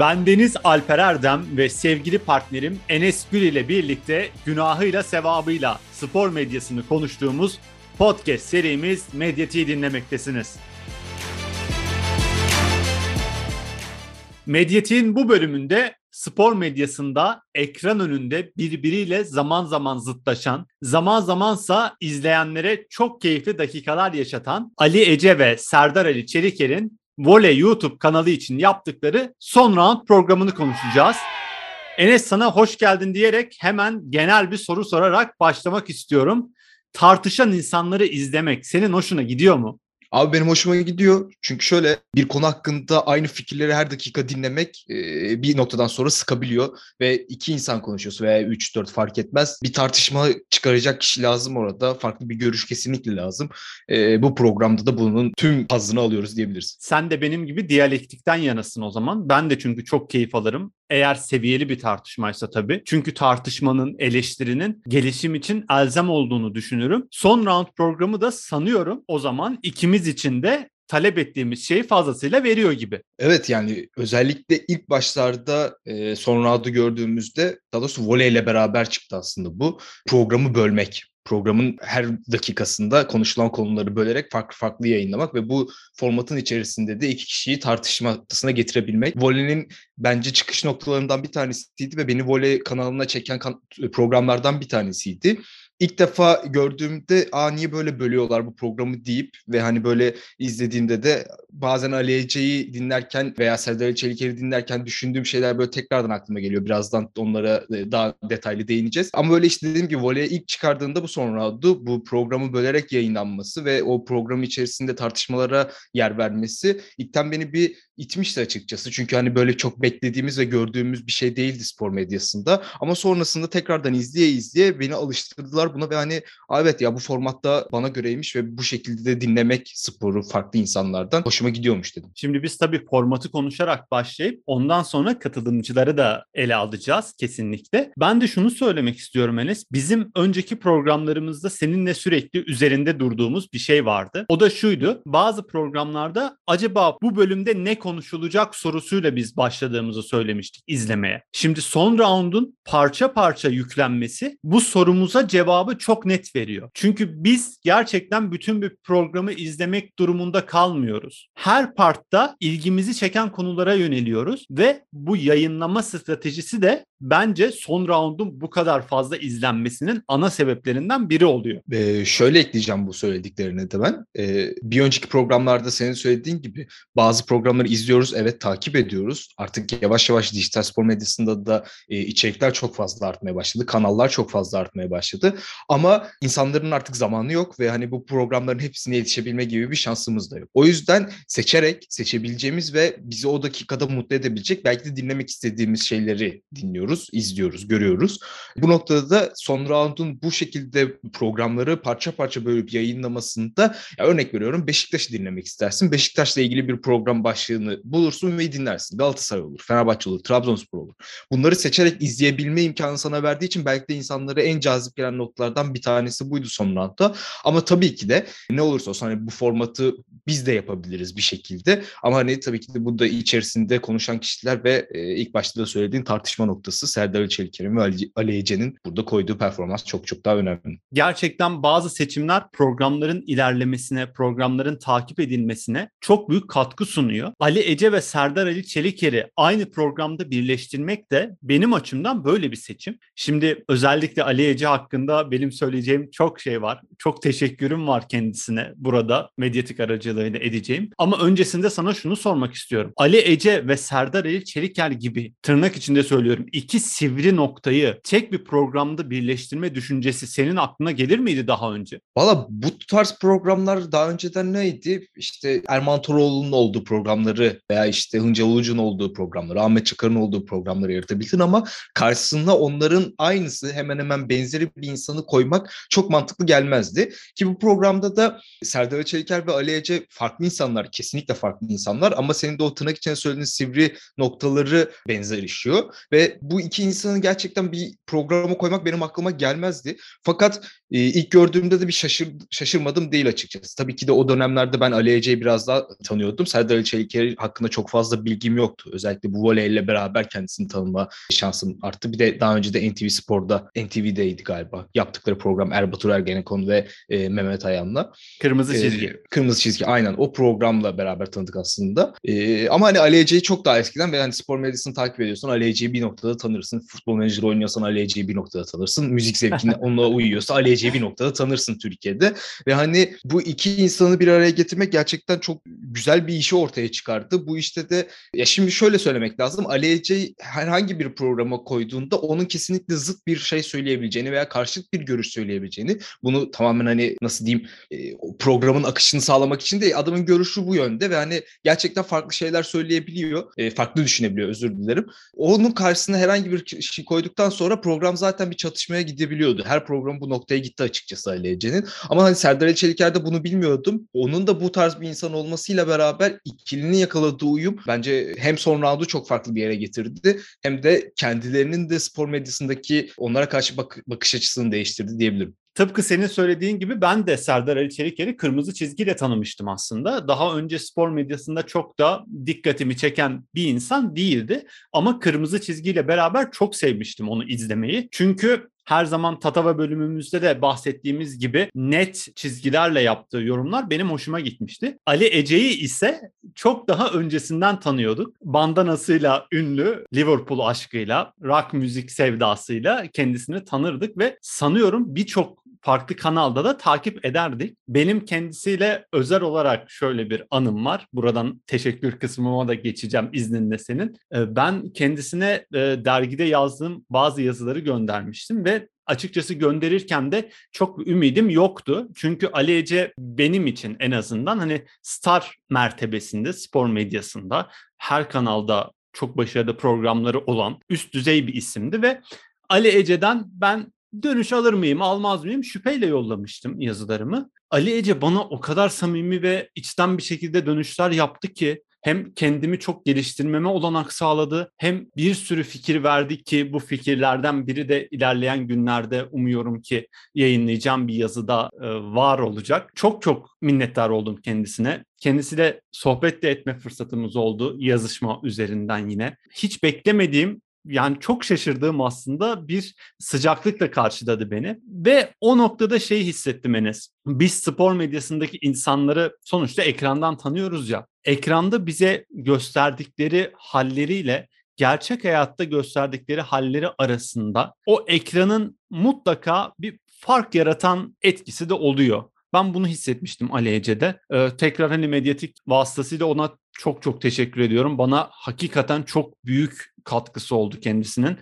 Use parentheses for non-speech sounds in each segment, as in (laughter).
Ben Deniz Alper Erdem ve sevgili partnerim Enes Gül ile birlikte günahıyla sevabıyla spor medyasını konuştuğumuz podcast serimiz Medyati'yi dinlemektesiniz. Medyatik'in bu bölümünde spor medyasında ekran önünde birbiriyle zaman zaman zıtlaşan, zaman zamansa izleyenlere çok keyifli dakikalar yaşatan Ali Ece ve Serdar Ali Çeliker'in Voley YouTube kanalı için yaptıkları son round programını konuşacağız. Enes sana hoş geldin diyerek hemen genel bir soru sorarak başlamak istiyorum. Tartışan insanları izlemek senin hoşuna gidiyor mu? Abi benim hoşuma gidiyor. Çünkü şöyle bir konu hakkında aynı fikirleri her dakika dinlemek e, bir noktadan sonra sıkabiliyor. Ve iki insan konuşuyorsa veya üç dört fark etmez. Bir tartışma çıkaracak kişi lazım orada. Farklı bir görüş kesinlikle lazım. E, bu programda da bunun tüm hazını alıyoruz diyebiliriz. Sen de benim gibi diyalektikten yanasın o zaman. Ben de çünkü çok keyif alırım. Eğer seviyeli bir tartışmaysa tabii. Çünkü tartışmanın, eleştirinin gelişim için elzem olduğunu düşünürüm. Son round programı da sanıyorum o zaman ikimiz için de talep ettiğimiz şeyi fazlasıyla veriyor gibi. Evet yani özellikle ilk başlarda e, son roundu gördüğümüzde daha doğrusu voleyle beraber çıktı aslında bu. Programı bölmek programın her dakikasında konuşulan konuları bölerek farklı farklı yayınlamak ve bu formatın içerisinde de iki kişiyi tartışma noktasına getirebilmek. Vole'nin bence çıkış noktalarından bir tanesiydi ve beni voley kanalına çeken kan- programlardan bir tanesiydi ilk defa gördüğümde aa niye böyle bölüyorlar bu programı deyip ve hani böyle izlediğimde de bazen Ali Ece'yi dinlerken veya Serdar Ali Çeliker'i dinlerken düşündüğüm şeyler böyle tekrardan aklıma geliyor. Birazdan onlara e, daha detaylı değineceğiz. Ama böyle işte dediğim gibi voleye ilk çıkardığında bu sonra oldu. Bu programı bölerek yayınlanması ve o program içerisinde tartışmalara yer vermesi ilkten beni bir itmişti açıkçası. Çünkü hani böyle çok beklediğimiz ve gördüğümüz bir şey değildi spor medyasında. Ama sonrasında tekrardan izleye izleye beni alıştırdılar buna ve hani evet ya bu formatta bana göreymiş ve bu şekilde de dinlemek sporu farklı insanlardan hoşuma gidiyormuş dedim. Şimdi biz tabii formatı konuşarak başlayıp ondan sonra katılımcıları da ele alacağız kesinlikle. Ben de şunu söylemek istiyorum Enes. Bizim önceki programlarımızda seninle sürekli üzerinde durduğumuz bir şey vardı. O da şuydu. Bazı programlarda acaba bu bölümde ne konuşulacak sorusuyla biz başladığımızı söylemiştik izlemeye. Şimdi son roundun parça parça yüklenmesi bu sorumuza cevabı çok net veriyor. Çünkü biz gerçekten bütün bir programı izlemek durumunda kalmıyoruz. Her partta ilgimizi çeken konulara yöneliyoruz ve bu yayınlama stratejisi de bence son roundun bu kadar fazla izlenmesinin ana sebeplerinden biri oluyor. Ee, şöyle ekleyeceğim bu söylediklerine de ben. Ee, bir önceki programlarda senin söylediğin gibi bazı programları izliyoruz, evet takip ediyoruz. Artık yavaş yavaş dijital spor medyasında da e, içerikler çok fazla artmaya başladı. Kanallar çok fazla artmaya başladı. Ama insanların artık zamanı yok ve hani bu programların hepsine yetişebilme gibi bir şansımız da yok. O yüzden seçerek, seçebileceğimiz ve bizi o dakikada mutlu edebilecek belki de dinlemek istediğimiz şeyleri dinliyoruz, izliyoruz, görüyoruz. Bu noktada da son round'un bu şekilde programları parça parça bölüp yayınlamasında ya örnek veriyorum Beşiktaş'ı dinlemek istersin. Beşiktaş'la ilgili bir program başlığını bulursun ve dinlersin. Galatasaray olur, Fenerbahçe olur, Trabzonspor olur. Bunları seçerek izleyebilme imkanı sana verdiği için belki de insanlara en cazip gelen noktalardan bir tanesi buydu son roundda. Ama tabii ki de ne olursa olsun hani bu formatı biz de yapabiliriz bir şekilde. Ama hani tabii ki de burada içerisinde konuşan kişiler ve e, ilk başta da söylediğin tartışma noktası Serdar Çeliker'in ve Ali, Ali Ece'nin burada koyduğu performans çok çok daha önemli. Gerçekten bazı seçimler programların ilerlemesine, programların takip edilmesine çok büyük katkı sunuyor. Ali Ece ve Serdar Ali Çeliker'i aynı programda birleştirmek de benim açımdan böyle bir seçim. Şimdi özellikle Ali Ece hakkında benim söyleyeceğim çok şey var. Çok teşekkürüm var kendisine burada medyatik aracılığıyla edeceğim. Ama öncesinde sana şunu sormak istiyorum. Ali Ece ve Serdar Ali Çeliker gibi tırnak içinde söylüyorum iki sivri noktayı tek bir programda birleştirme düşüncesi senin aklına gelir miydi daha önce? Valla bu tarz programlar daha önceden neydi? İşte Erman Toroğlu'nun olduğu programları veya işte Hıncal Ulucu'nun olduğu programları, Ahmet Çakar'ın olduğu programları yaratabilirdin ama karşısında onların aynısı hemen hemen benzeri bir insan insanı koymak çok mantıklı gelmezdi. Ki bu programda da Serdar Çeliker ve Ali Ece farklı insanlar, kesinlikle farklı insanlar ama senin de o tırnak içine söylediğin sivri noktaları benzer işiyor. Ve bu iki insanı gerçekten bir programa koymak benim aklıma gelmezdi. Fakat e, ilk gördüğümde de bir şaşır, şaşırmadım değil açıkçası. Tabii ki de o dönemlerde ben Ali Ece'yi biraz daha tanıyordum. Serdar Ali Çeliker hakkında çok fazla bilgim yoktu. Özellikle bu voleyle beraber kendisini tanıma şansım arttı. Bir de daha önce de NTV Spor'da, NTV'deydi galiba. Yaptıkları program Erbatur Ergenekon ve e, Mehmet Ayan'la. Kırmızı çizgi. E, kırmızı çizgi aynen o programla beraber tanıdık aslında. E, ama hani Ali Ece'yi çok daha eskiden ve hani spor medyasını takip ediyorsan Ali Ece'yi bir noktada tanırsın. Futbol menajeri oynuyorsan Ali Ece'yi bir noktada tanırsın. Müzik zevkine (laughs) onunla uyuyorsa Ali Ece'yi bir noktada tanırsın Türkiye'de. Ve hani bu iki insanı bir araya getirmek gerçekten çok güzel bir işi ortaya çıkardı. Bu işte de ya şimdi şöyle söylemek lazım. Ali Ece'yi herhangi bir programa koyduğunda onun kesinlikle zıt bir şey söyleyebileceğini veya karşıt bir görüş söyleyebileceğini bunu tamamen hani nasıl diyeyim e, programın akışını sağlamak için de adamın görüşü bu yönde ve hani gerçekten farklı şeyler söyleyebiliyor. E, farklı düşünebiliyor özür dilerim. Onun karşısına herhangi bir şey koyduktan sonra program zaten bir çatışmaya gidebiliyordu. Her program bu noktaya gitti açıkçası Ali Ece'nin. Ama hani Serdar Ali Çeliker'de bunu bilmiyordum. Onun da bu tarz bir insan olmasıyla beraber ikilinin yakaladığı uyum bence hem son roundu çok farklı bir yere getirdi hem de kendilerinin de spor medyasındaki onlara karşı bak- bakış açısını değiştirdi diyebilirim. Tıpkı senin söylediğin gibi ben de Serdar Ali Çeliker'i kırmızı çizgiyle tanımıştım aslında. Daha önce spor medyasında çok da dikkatimi çeken bir insan değildi. Ama kırmızı çizgiyle beraber çok sevmiştim onu izlemeyi. Çünkü her zaman Tatava bölümümüzde de bahsettiğimiz gibi net çizgilerle yaptığı yorumlar benim hoşuma gitmişti. Ali Ece'yi ise çok daha öncesinden tanıyorduk. Bandanasıyla ünlü, Liverpool aşkıyla, rock müzik sevdasıyla kendisini tanırdık ve sanıyorum birçok farklı kanalda da takip ederdik. Benim kendisiyle özel olarak şöyle bir anım var. Buradan teşekkür kısmıma da geçeceğim izninle senin. Ee, ben kendisine e, dergide yazdığım bazı yazıları göndermiştim ve açıkçası gönderirken de çok ümidim yoktu. Çünkü Ali Ece benim için en azından hani star mertebesinde spor medyasında her kanalda çok başarılı programları olan üst düzey bir isimdi ve Ali Ece'den ben dönüş alır mıyım almaz mıyım şüpheyle yollamıştım yazılarımı. Ali Ece bana o kadar samimi ve içten bir şekilde dönüşler yaptı ki hem kendimi çok geliştirmeme olanak sağladı hem bir sürü fikir verdi ki bu fikirlerden biri de ilerleyen günlerde umuyorum ki yayınlayacağım bir yazıda e, var olacak. Çok çok minnettar oldum kendisine. Kendisiyle sohbet de etme fırsatımız oldu yazışma üzerinden yine. Hiç beklemediğim yani çok şaşırdığım aslında bir sıcaklıkla karşıladı beni. Ve o noktada şey hissettim Enes. Biz spor medyasındaki insanları sonuçta ekrandan tanıyoruz ya. Ekranda bize gösterdikleri halleriyle gerçek hayatta gösterdikleri halleri arasında o ekranın mutlaka bir fark yaratan etkisi de oluyor. Ben bunu hissetmiştim Ali Ece'de. Ee, tekrar hani medyatik vasıtasıyla ona çok çok teşekkür ediyorum. Bana hakikaten çok büyük katkısı oldu kendisinin.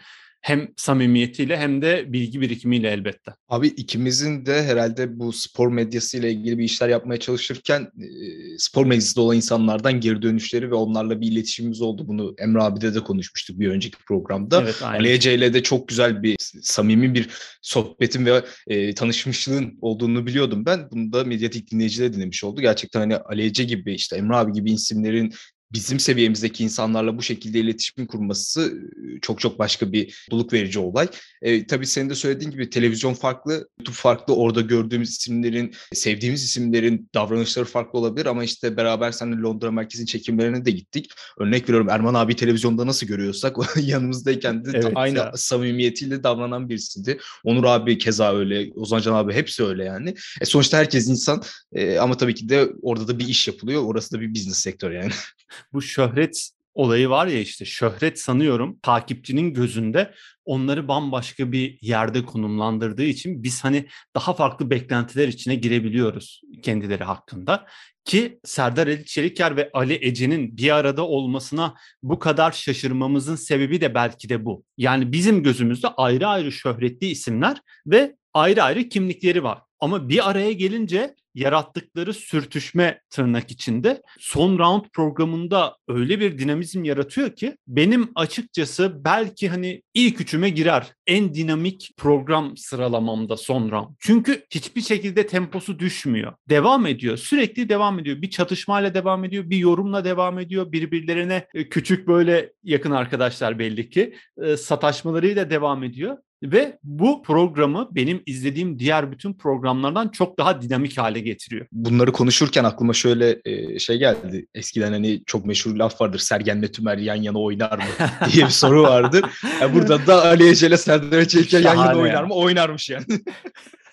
Hem samimiyetiyle hem de bilgi birikimiyle elbette. Abi ikimizin de herhalde bu spor medyası ile ilgili bir işler yapmaya çalışırken spor medyasında olan insanlardan geri dönüşleri ve onlarla bir iletişimimiz oldu. Bunu Emre abi'de de konuşmuştuk bir önceki programda. Evet, aynen. Ali Ece ile de çok güzel bir samimi bir sohbetin ve e, tanışmışlığın olduğunu biliyordum ben. Bunu da medyatik dinleyiciler dinlemiş oldu. Gerçekten hani Ali Ece gibi işte Emre abi gibi isimlerin bizim seviyemizdeki insanlarla bu şekilde iletişim kurması çok çok başka bir mutluluk verici olay. E, tabii senin de söylediğin gibi televizyon farklı, YouTube farklı. Orada gördüğümüz isimlerin, sevdiğimiz isimlerin davranışları farklı olabilir ama işte beraber seninle Londra merkezin çekimlerine de gittik. Örnek veriyorum Erman abi televizyonda nasıl görüyorsak (laughs) yanımızdayken de evet aynı ya. samimiyetiyle davranan birisiydi. Onur abi keza öyle, Ozan Can abi hepsi öyle yani. E, sonuçta herkes insan e, ama tabii ki de orada da bir iş yapılıyor. Orası da bir business sektör yani. (laughs) bu şöhret olayı var ya işte şöhret sanıyorum takipçinin gözünde onları bambaşka bir yerde konumlandırdığı için biz hani daha farklı beklentiler içine girebiliyoruz kendileri hakkında. Ki Serdar Ali Çeliker ve Ali Ece'nin bir arada olmasına bu kadar şaşırmamızın sebebi de belki de bu. Yani bizim gözümüzde ayrı ayrı şöhretli isimler ve ayrı ayrı kimlikleri var. Ama bir araya gelince yarattıkları sürtüşme tırnak içinde son round programında öyle bir dinamizm yaratıyor ki benim açıkçası belki hani ilk üçüme girer en dinamik program sıralamamda son round. Çünkü hiçbir şekilde temposu düşmüyor. Devam ediyor. Sürekli devam ediyor. Bir çatışmayla devam ediyor. Bir yorumla devam ediyor. Birbirlerine e, küçük böyle yakın arkadaşlar belli ki e, sataşmalarıyla devam ediyor. Ve bu programı benim izlediğim diğer bütün programlardan çok daha dinamik hale getiriyor. Bunları konuşurken aklıma şöyle e, şey geldi. Eskiden hani çok meşhur laf vardır. Sergen'le Tümer yan yana oynar mı (laughs) diye bir soru vardı. Yani burada da Ali Ece ile Serdar Çelik'e yan yana oynar mı? Oynarmış yani. (laughs)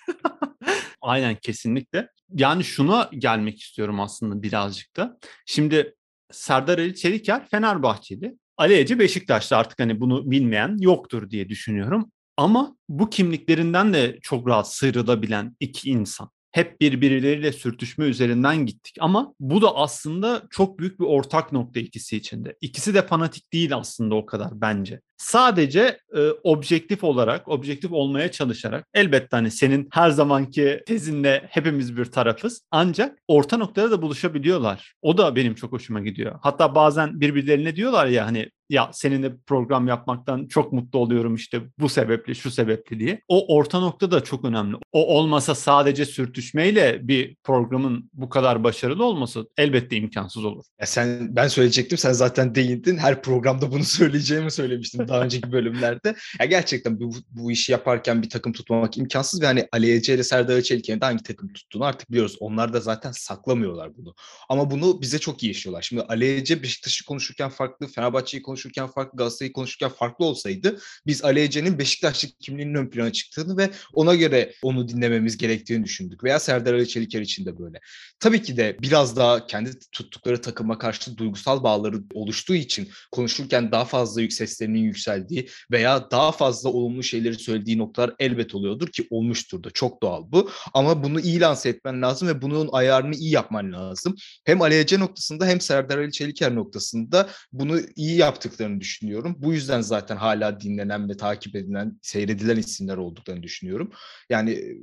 (laughs) Aynen kesinlikle. Yani şuna gelmek istiyorum aslında birazcık da. Şimdi Serdar Ali Çeliker Fenerbahçeli. Ali Ece Beşiktaş'ta artık hani bunu bilmeyen yoktur diye düşünüyorum. Ama bu kimliklerinden de çok rahat sıyrılabilen iki insan. Hep birbirleriyle sürtüşme üzerinden gittik ama bu da aslında çok büyük bir ortak nokta ikisi içinde. İkisi de fanatik değil aslında o kadar bence. Sadece e, objektif olarak, objektif olmaya çalışarak elbette hani senin her zamanki tezinle hepimiz bir tarafız. Ancak orta noktada da buluşabiliyorlar. O da benim çok hoşuma gidiyor. Hatta bazen birbirlerine diyorlar ya hani ya seninle program yapmaktan çok mutlu oluyorum işte bu sebeple şu sebeple diye. O orta nokta da çok önemli. O olmasa sadece sürtüşmeyle bir programın bu kadar başarılı olması elbette imkansız olur. Ya sen ben söyleyecektim sen zaten değindin. Her programda bunu (laughs) söyleyeceğimi söylemiştim daha önceki bölümlerde. Ya gerçekten bu, bu işi yaparken bir takım tutmamak imkansız ve hani Ali Ece ile Serdar Çelik'in hangi takım tuttuğunu artık biliyoruz. Onlar da zaten saklamıyorlar bunu. Ama bunu bize çok iyi yaşıyorlar. Şimdi Ali Ece Beşiktaş'ı konuşurken farklı, Fenerbahçe'yi konuşurken farklı, Galatasaray'ı konuşurken farklı olsaydı biz Ali Ece'nin Beşiktaşlı kimliğinin ön plana çıktığını ve ona göre onu dinlememiz gerektiğini düşündük. Veya Serdar Ali Çeliker için de böyle. Tabii ki de biraz daha kendi tuttukları takıma karşı duygusal bağları oluştuğu için konuşurken daha fazla yük seslerinin yükseldiği veya daha fazla olumlu şeyleri söylediği noktalar elbet oluyordur ki olmuştur da çok doğal bu. Ama bunu iyi lanse etmen lazım ve bunun ayarını iyi yapman lazım. Hem Ali Ece noktasında hem Serdar Ali Çeliker noktasında bunu iyi yaptıklarını düşünüyorum. Bu yüzden zaten hala dinlenen ve takip edilen, seyredilen isimler olduklarını düşünüyorum. Yani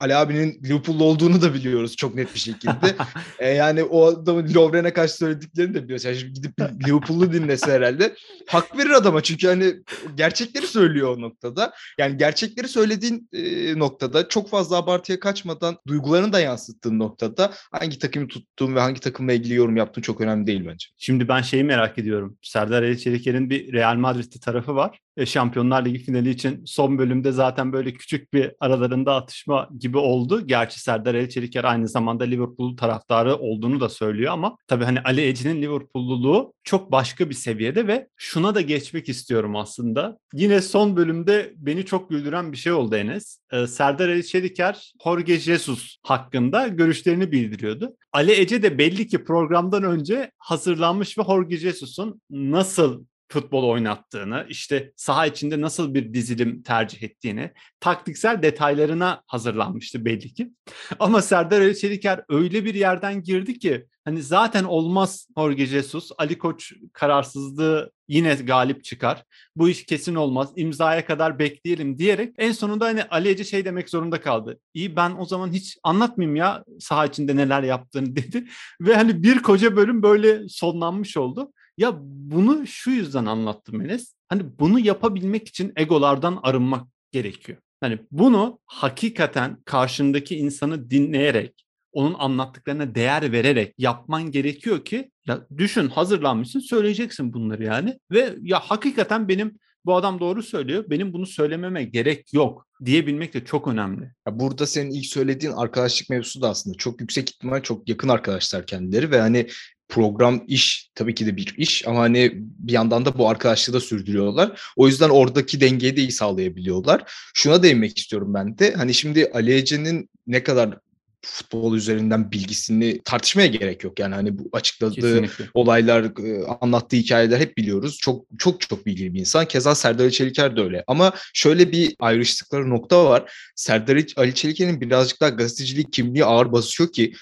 Ali abinin Liverpool'lu olduğunu da biliyoruz çok net bir şekilde. (laughs) e, yani o adamın Lovren'e karşı söylediklerini de biliyoruz. Yani şimdi gidip Liverpool'lu dinlese herhalde hak verir adama çünkü hani gerçekleri söylüyor o noktada. Yani gerçekleri söylediğin e, noktada çok fazla abartıya kaçmadan duygularını da yansıttığın noktada hangi takımı tuttuğun ve hangi takımla ilgili yorum yaptığın çok önemli değil bence. Şimdi ben şeyi merak ediyorum. Serdar Ali Çeliker'in bir Real Madrid'li tarafı var. E, Şampiyonlar Ligi finali için son bölümde zaten böyle küçük bir aralarında atışma gibi oldu. Gerçi Serdar Ali Çeliker aynı zamanda Liverpool taraftarı olduğunu da söylüyor ama tabii hani Ali Eci'nin Liverpoolluluğu çok başka bir seviyede ve şuna da geçmek istiyorum aslında. Yine son bölümde beni çok güldüren bir şey oldu Enes. Ee, Serdar Ali Çeliker Jorge Jesus hakkında görüşlerini bildiriyordu. Ali Ece de belli ki programdan önce hazırlanmış ve Jorge Jesus'un nasıl futbol oynattığını, işte saha içinde nasıl bir dizilim tercih ettiğini, taktiksel detaylarına hazırlanmıştı belli ki. (laughs) Ama Serdar Ali Çeliker öyle bir yerden girdi ki hani zaten olmaz Jorge Jesus, Ali Koç kararsızlığı yine galip çıkar. Bu iş kesin olmaz. İmzaya kadar bekleyelim diyerek en sonunda hani Ali Ece şey demek zorunda kaldı. İyi ben o zaman hiç anlatmayayım ya saha içinde neler yaptığını (laughs) dedi. Ve hani bir koca bölüm böyle sonlanmış oldu. Ya bunu şu yüzden anlattım Enes. Hani bunu yapabilmek için egolardan arınmak gerekiyor. Hani bunu hakikaten karşındaki insanı dinleyerek, onun anlattıklarına değer vererek yapman gerekiyor ki ya düşün hazırlanmışsın söyleyeceksin bunları yani ve ya hakikaten benim bu adam doğru söylüyor. Benim bunu söylememe gerek yok diyebilmek de çok önemli. Ya burada senin ilk söylediğin arkadaşlık mevzusu da aslında çok yüksek ihtimal çok yakın arkadaşlar kendileri ve hani program iş tabii ki de bir iş ama hani bir yandan da bu arkadaşlığı da sürdürüyorlar. O yüzden oradaki dengeyi de iyi sağlayabiliyorlar. Şuna değinmek istiyorum ben de. Hani şimdi Ali Ece'nin ne kadar futbol üzerinden bilgisini tartışmaya gerek yok. Yani hani bu açıkladığı Kesinlikle. olaylar, e, anlattığı hikayeler hep biliyoruz. Çok çok çok bilgili bir insan. Keza Serdar Ali Çeliker de öyle. Ama şöyle bir ayrıştıkları nokta var. Serdar Ali Çeliker'in birazcık daha gazetecilik kimliği ağır basıyor ki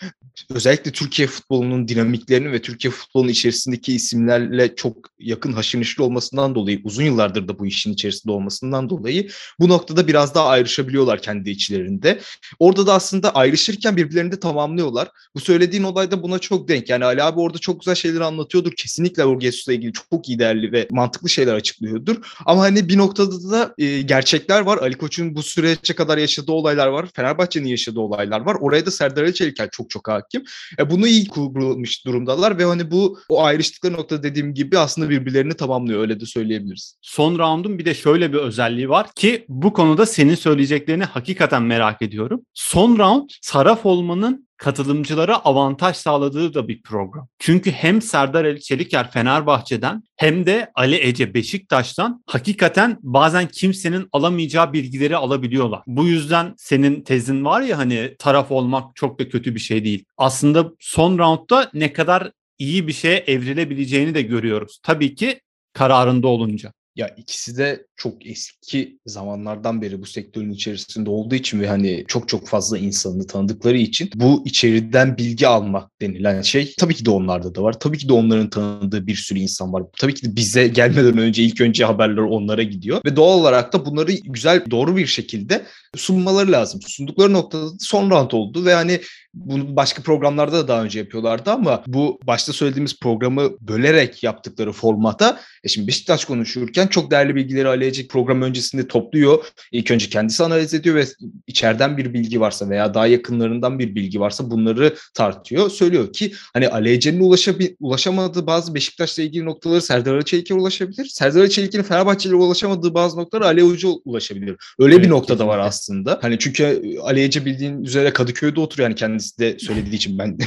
özellikle Türkiye futbolunun dinamiklerini ve Türkiye futbolunun içerisindeki isimlerle çok yakın haşır neşir olmasından dolayı uzun yıllardır da bu işin içerisinde olmasından dolayı bu noktada biraz daha ayrışabiliyorlar kendi içlerinde. Orada da aslında ayrışırken birbirlerini de tamamlıyorlar. Bu söylediğin olay da buna çok denk. Yani Ali abi orada çok güzel şeyler anlatıyordur. Kesinlikle Orgesus'la ilgili çok iyi değerli ve mantıklı şeyler açıklıyordur. Ama hani bir noktada da e, gerçekler var. Ali Koç'un bu sürece kadar yaşadığı olaylar var. Fenerbahçe'nin yaşadığı olaylar var. Oraya da Serdar Ali Çeliker çok çok hakim. E, bunu iyi kurulmuş durumdalar ve hani bu o ayrıştıkları nokta dediğim gibi aslında birbirlerini tamamlıyor. Öyle de söyleyebiliriz. Son roundun bir de şöyle bir özelliği var ki bu konuda senin söyleyeceklerini hakikaten merak ediyorum. Son round taraf olmanın katılımcılara avantaj sağladığı da bir program. Çünkü hem Serdar Ali Çeliker Fenerbahçe'den hem de Ali Ece Beşiktaş'tan hakikaten bazen kimsenin alamayacağı bilgileri alabiliyorlar. Bu yüzden senin tezin var ya hani taraf olmak çok da kötü bir şey değil. Aslında son roundda ne kadar iyi bir şeye evrilebileceğini de görüyoruz. Tabii ki kararında olunca. Ya ikisi de çok eski zamanlardan beri bu sektörün içerisinde olduğu için ve hani çok çok fazla insanını tanıdıkları için bu içeriden bilgi alma denilen şey tabii ki de onlarda da var. Tabii ki de onların tanıdığı bir sürü insan var. Tabii ki de bize gelmeden önce ilk önce haberler onlara gidiyor ve doğal olarak da bunları güzel doğru bir şekilde sunmaları lazım. Sundukları noktada son round oldu ve hani bunu başka programlarda da daha önce yapıyorlardı ama bu başta söylediğimiz programı bölerek yaptıkları formata e şimdi Beşiktaş konuşurken çok değerli bilgileri Aleyecek program öncesinde topluyor. İlk önce kendisi analiz ediyor ve içeriden bir bilgi varsa veya daha yakınlarından bir bilgi varsa bunları tartıyor. Söylüyor ki hani Aleyce'nin ulaşabi- ulaşamadığı bazı Beşiktaş'la ilgili noktaları Serdar Aliçelik'e ulaşabilir. Serdar Aliçelik'in Fenerbahçe'yle ulaşamadığı bazı noktaları Ali Hoca ulaşabilir. Öyle evet, bir noktada var aslında. Hani çünkü Aleyce bildiğin üzere Kadıköy'de oturuyor yani kendisi de söylediği için ben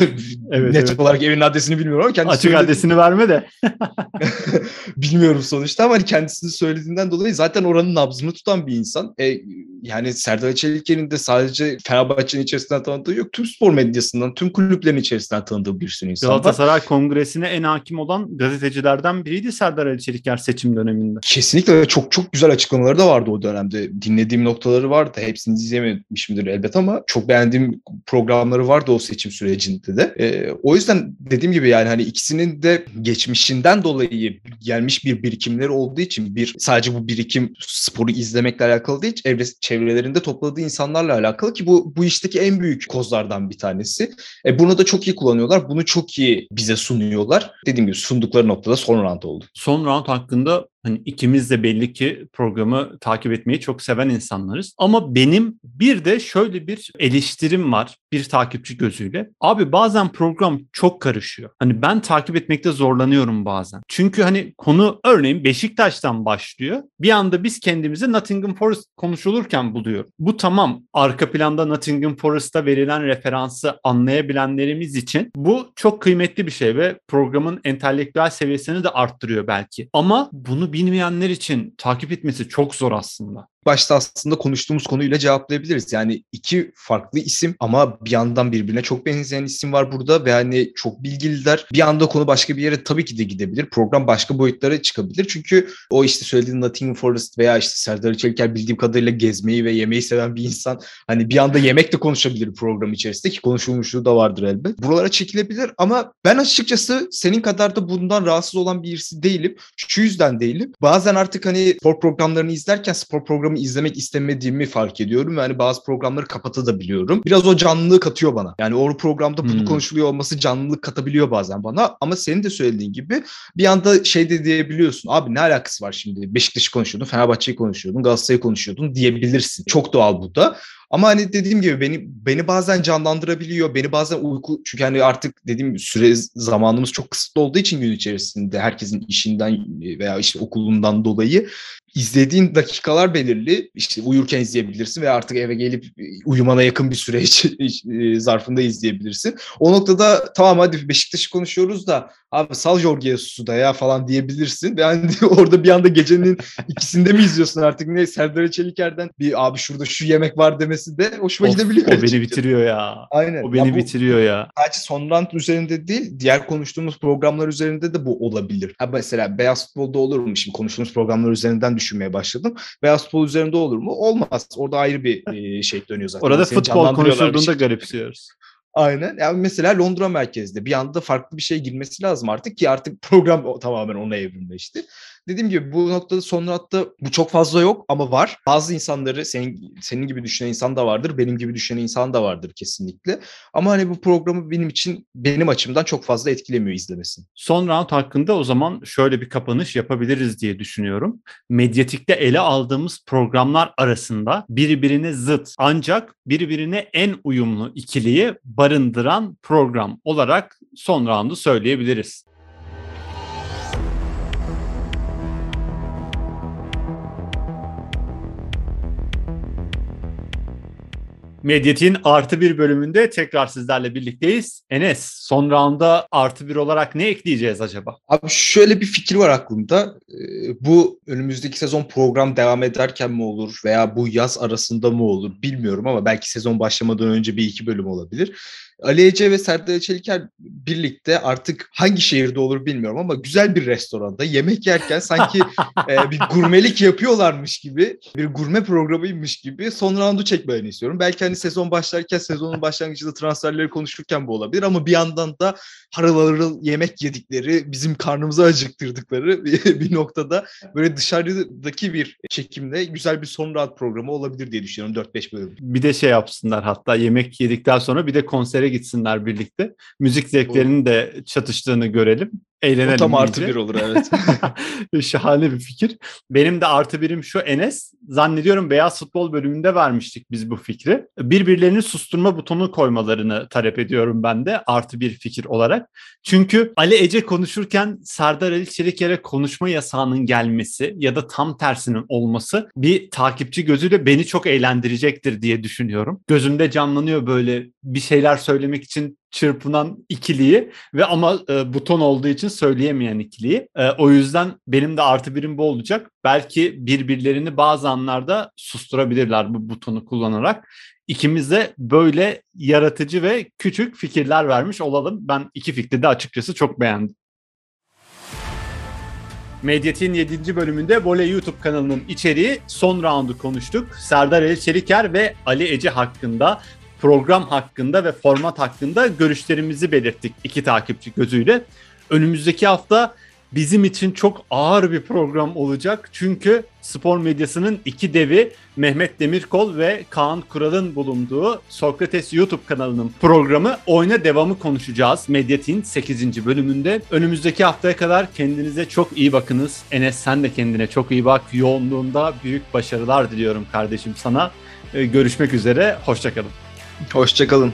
evet, (laughs) net evet. olarak evin adresini bilmiyorum ama kendisi Açık adresini verme de. (laughs) bilmiyorum sonuçta ama hani kendisini söylediğinden dolayı zaten oranın nabzını tutan bir insan. E, yani Serdar Çelikler'in de sadece Fenerbahçe'nin içerisinden tanıdığı yok. Tüm spor medyasından, tüm kulüplerin içerisinden tanıdığı bir sürü insan Galatasaray var. Kongresine en hakim olan gazetecilerden biriydi Serdar Ali Çeliker seçim döneminde. Kesinlikle çok çok güzel açıklamaları da vardı o dönemde. Dinlediğim noktaları vardı. Hepsini izleyememişimdir elbet ama çok beğendiğim programları vardı o seçim sürecinde de. E, o yüzden dediğim gibi yani hani ikisinin de geçmişinden dolayı gelmiş bir birikimleri olduğu için bir sadece bu birikim sporu izlemekle alakalı değil, çevre, çevrelerinde topladığı insanlarla alakalı ki bu bu işteki en büyük kozlardan bir tanesi. E, bunu da çok iyi kullanıyorlar. Bunu çok iyi bize sunuyorlar. Dediğim gibi sundukları noktada son round oldu. Son round hakkında Hani ikimiz de belli ki programı takip etmeyi çok seven insanlarız. Ama benim bir de şöyle bir eleştirim var bir takipçi gözüyle. Abi bazen program çok karışıyor. Hani ben takip etmekte zorlanıyorum bazen. Çünkü hani konu örneğin Beşiktaş'tan başlıyor. Bir anda biz kendimizi Nottingham Forest konuşulurken buluyor. Bu tamam arka planda Nottingham Forest'a verilen referansı anlayabilenlerimiz için bu çok kıymetli bir şey ve programın entelektüel seviyesini de arttırıyor belki. Ama bunu bilmeyenler için takip etmesi çok zor aslında başta aslında konuştuğumuz konuyla cevaplayabiliriz. Yani iki farklı isim ama bir yandan birbirine çok benzeyen isim var burada ve hani çok bilgililer. Bir anda konu başka bir yere tabii ki de gidebilir. Program başka boyutlara çıkabilir. Çünkü o işte söylediğin Nottingham Forest veya işte Serdar Çeliker bildiğim kadarıyla gezmeyi ve yemeği seven bir insan. Hani bir anda yemek de konuşabilir program içerisinde ki konuşulmuşluğu da vardır elbet. Buralara çekilebilir ama ben açıkçası senin kadar da bundan rahatsız olan birisi değilim. Şu yüzden değilim. Bazen artık hani spor programlarını izlerken spor programı programı izlemek istemediğimi fark ediyorum. Yani bazı programları kapatabiliyorum. Biraz o canlılığı katıyor bana. Yani o programda bunu hmm. konuşuluyor olması canlılık katabiliyor bazen bana. Ama senin de söylediğin gibi bir anda şey de diyebiliyorsun. Abi ne alakası var şimdi? Beşiktaş'ı konuşuyordun, Fenerbahçe'yi konuşuyordun, Galatasaray'ı konuşuyordun diyebilirsin. Çok doğal bu da. Ama hani dediğim gibi beni beni bazen canlandırabiliyor. Beni bazen uyku çünkü hani artık dediğim süre zamanımız çok kısıtlı olduğu için gün içerisinde herkesin işinden veya işte okulundan dolayı izlediğin dakikalar belirli. İşte uyurken izleyebilirsin veya artık eve gelip uyumana yakın bir süreç (laughs) e, zarfında izleyebilirsin. O noktada tamam hadi Beşiktaş'ı konuşuyoruz da abi sal Jorge Jesus'u da ya falan diyebilirsin. Yani (laughs) orada bir anda gecenin ikisinde mi izliyorsun artık ne Serdar Çeliker'den bir abi şurada şu yemek var demesi de hoşuma of, gidebiliyor. O beni bitiriyor ya. Aynen. O beni ya bu, bitiriyor ya. Sadece son rant üzerinde değil diğer konuştuğumuz programlar üzerinde de bu olabilir. Ha mesela beyaz futbolda olur mu? Şimdi konuştuğumuz programlar üzerinden düşünmeye başladım. Beyaz futbol üzerinde olur mu? Olmaz. Orada ayrı bir (laughs) şey dönüyor zaten. Orada futbol konuşulduğunda şey. garipsiyoruz. Aynen. Yani mesela Londra merkezde bir anda farklı bir şey girmesi lazım artık ki artık program tamamen ona evrimleşti. Dediğim gibi bu noktada sonra hatta bu çok fazla yok ama var. Bazı insanları senin senin gibi düşünen insan da vardır, benim gibi düşünen insan da vardır kesinlikle. Ama hani bu programı benim için benim açımdan çok fazla etkilemiyor izlemesini. Son round hakkında o zaman şöyle bir kapanış yapabiliriz diye düşünüyorum. Medyatikte ele aldığımız programlar arasında birbirine zıt ancak birbirine en uyumlu ikiliyi barındıran program olarak son roundu söyleyebiliriz. Medyatik'in artı bir bölümünde tekrar sizlerle birlikteyiz. Enes, son rounda artı bir olarak ne ekleyeceğiz acaba? Abi şöyle bir fikir var aklımda. Bu önümüzdeki sezon program devam ederken mi olur veya bu yaz arasında mı olur bilmiyorum ama belki sezon başlamadan önce bir iki bölüm olabilir. Ali Ece ve Serdar Çeliker birlikte artık hangi şehirde olur bilmiyorum ama güzel bir restoranda yemek yerken sanki (laughs) e, bir gurmelik yapıyorlarmış gibi, bir gurme programıymış gibi son roundu çekmelerini istiyorum. Belki hani sezon başlarken, sezonun başlangıcında transferleri konuşurken bu olabilir ama bir yandan da harıl harıl yemek yedikleri, bizim karnımızı acıktırdıkları bir, (laughs) bir noktada böyle dışarıdaki bir çekimle güzel bir son round programı olabilir diye düşünüyorum 4-5 bölüm. Bir de şey yapsınlar hatta yemek yedikten sonra bir de konsere gitsinler birlikte. Müzik zevklerinin de çatıştığını görelim. Eğlenelim. O tam artı bir olur evet. (laughs) Şahane bir fikir. Benim de artı birim şu Enes. Zannediyorum Beyaz Futbol bölümünde vermiştik biz bu fikri. Birbirlerini susturma butonu koymalarını talep ediyorum ben de artı bir fikir olarak. Çünkü Ali Ece konuşurken Serdar Ali Çeliker'e konuşma yasağının gelmesi ya da tam tersinin olması bir takipçi gözüyle beni çok eğlendirecektir diye düşünüyorum. Gözümde canlanıyor böyle bir şeyler söylemek için çırpınan ikiliyi ve ama e, buton olduğu için söyleyemeyen ikiliyi. E, o yüzden benim de artı birim bu olacak. Belki birbirlerini bazı anlarda susturabilirler bu butonu kullanarak. İkimiz de böyle yaratıcı ve küçük fikirler vermiş olalım. Ben iki fikri de açıkçası çok beğendim. Medyatik'in 7. bölümünde Voley YouTube kanalının içeriği son roundu konuştuk. Serdar El Çeliker ve Ali Ece hakkında program hakkında ve format hakkında görüşlerimizi belirttik iki takipçi gözüyle. Önümüzdeki hafta bizim için çok ağır bir program olacak. Çünkü spor medyasının iki devi Mehmet Demirkol ve Kaan Kural'ın bulunduğu Sokrates YouTube kanalının programı Oyna Devamı konuşacağız. Medyatik'in 8. bölümünde. Önümüzdeki haftaya kadar kendinize çok iyi bakınız. Enes sen de kendine çok iyi bak. Yoğunluğunda büyük başarılar diliyorum kardeşim sana. Görüşmek üzere. Hoşçakalın. Hoşçakalın.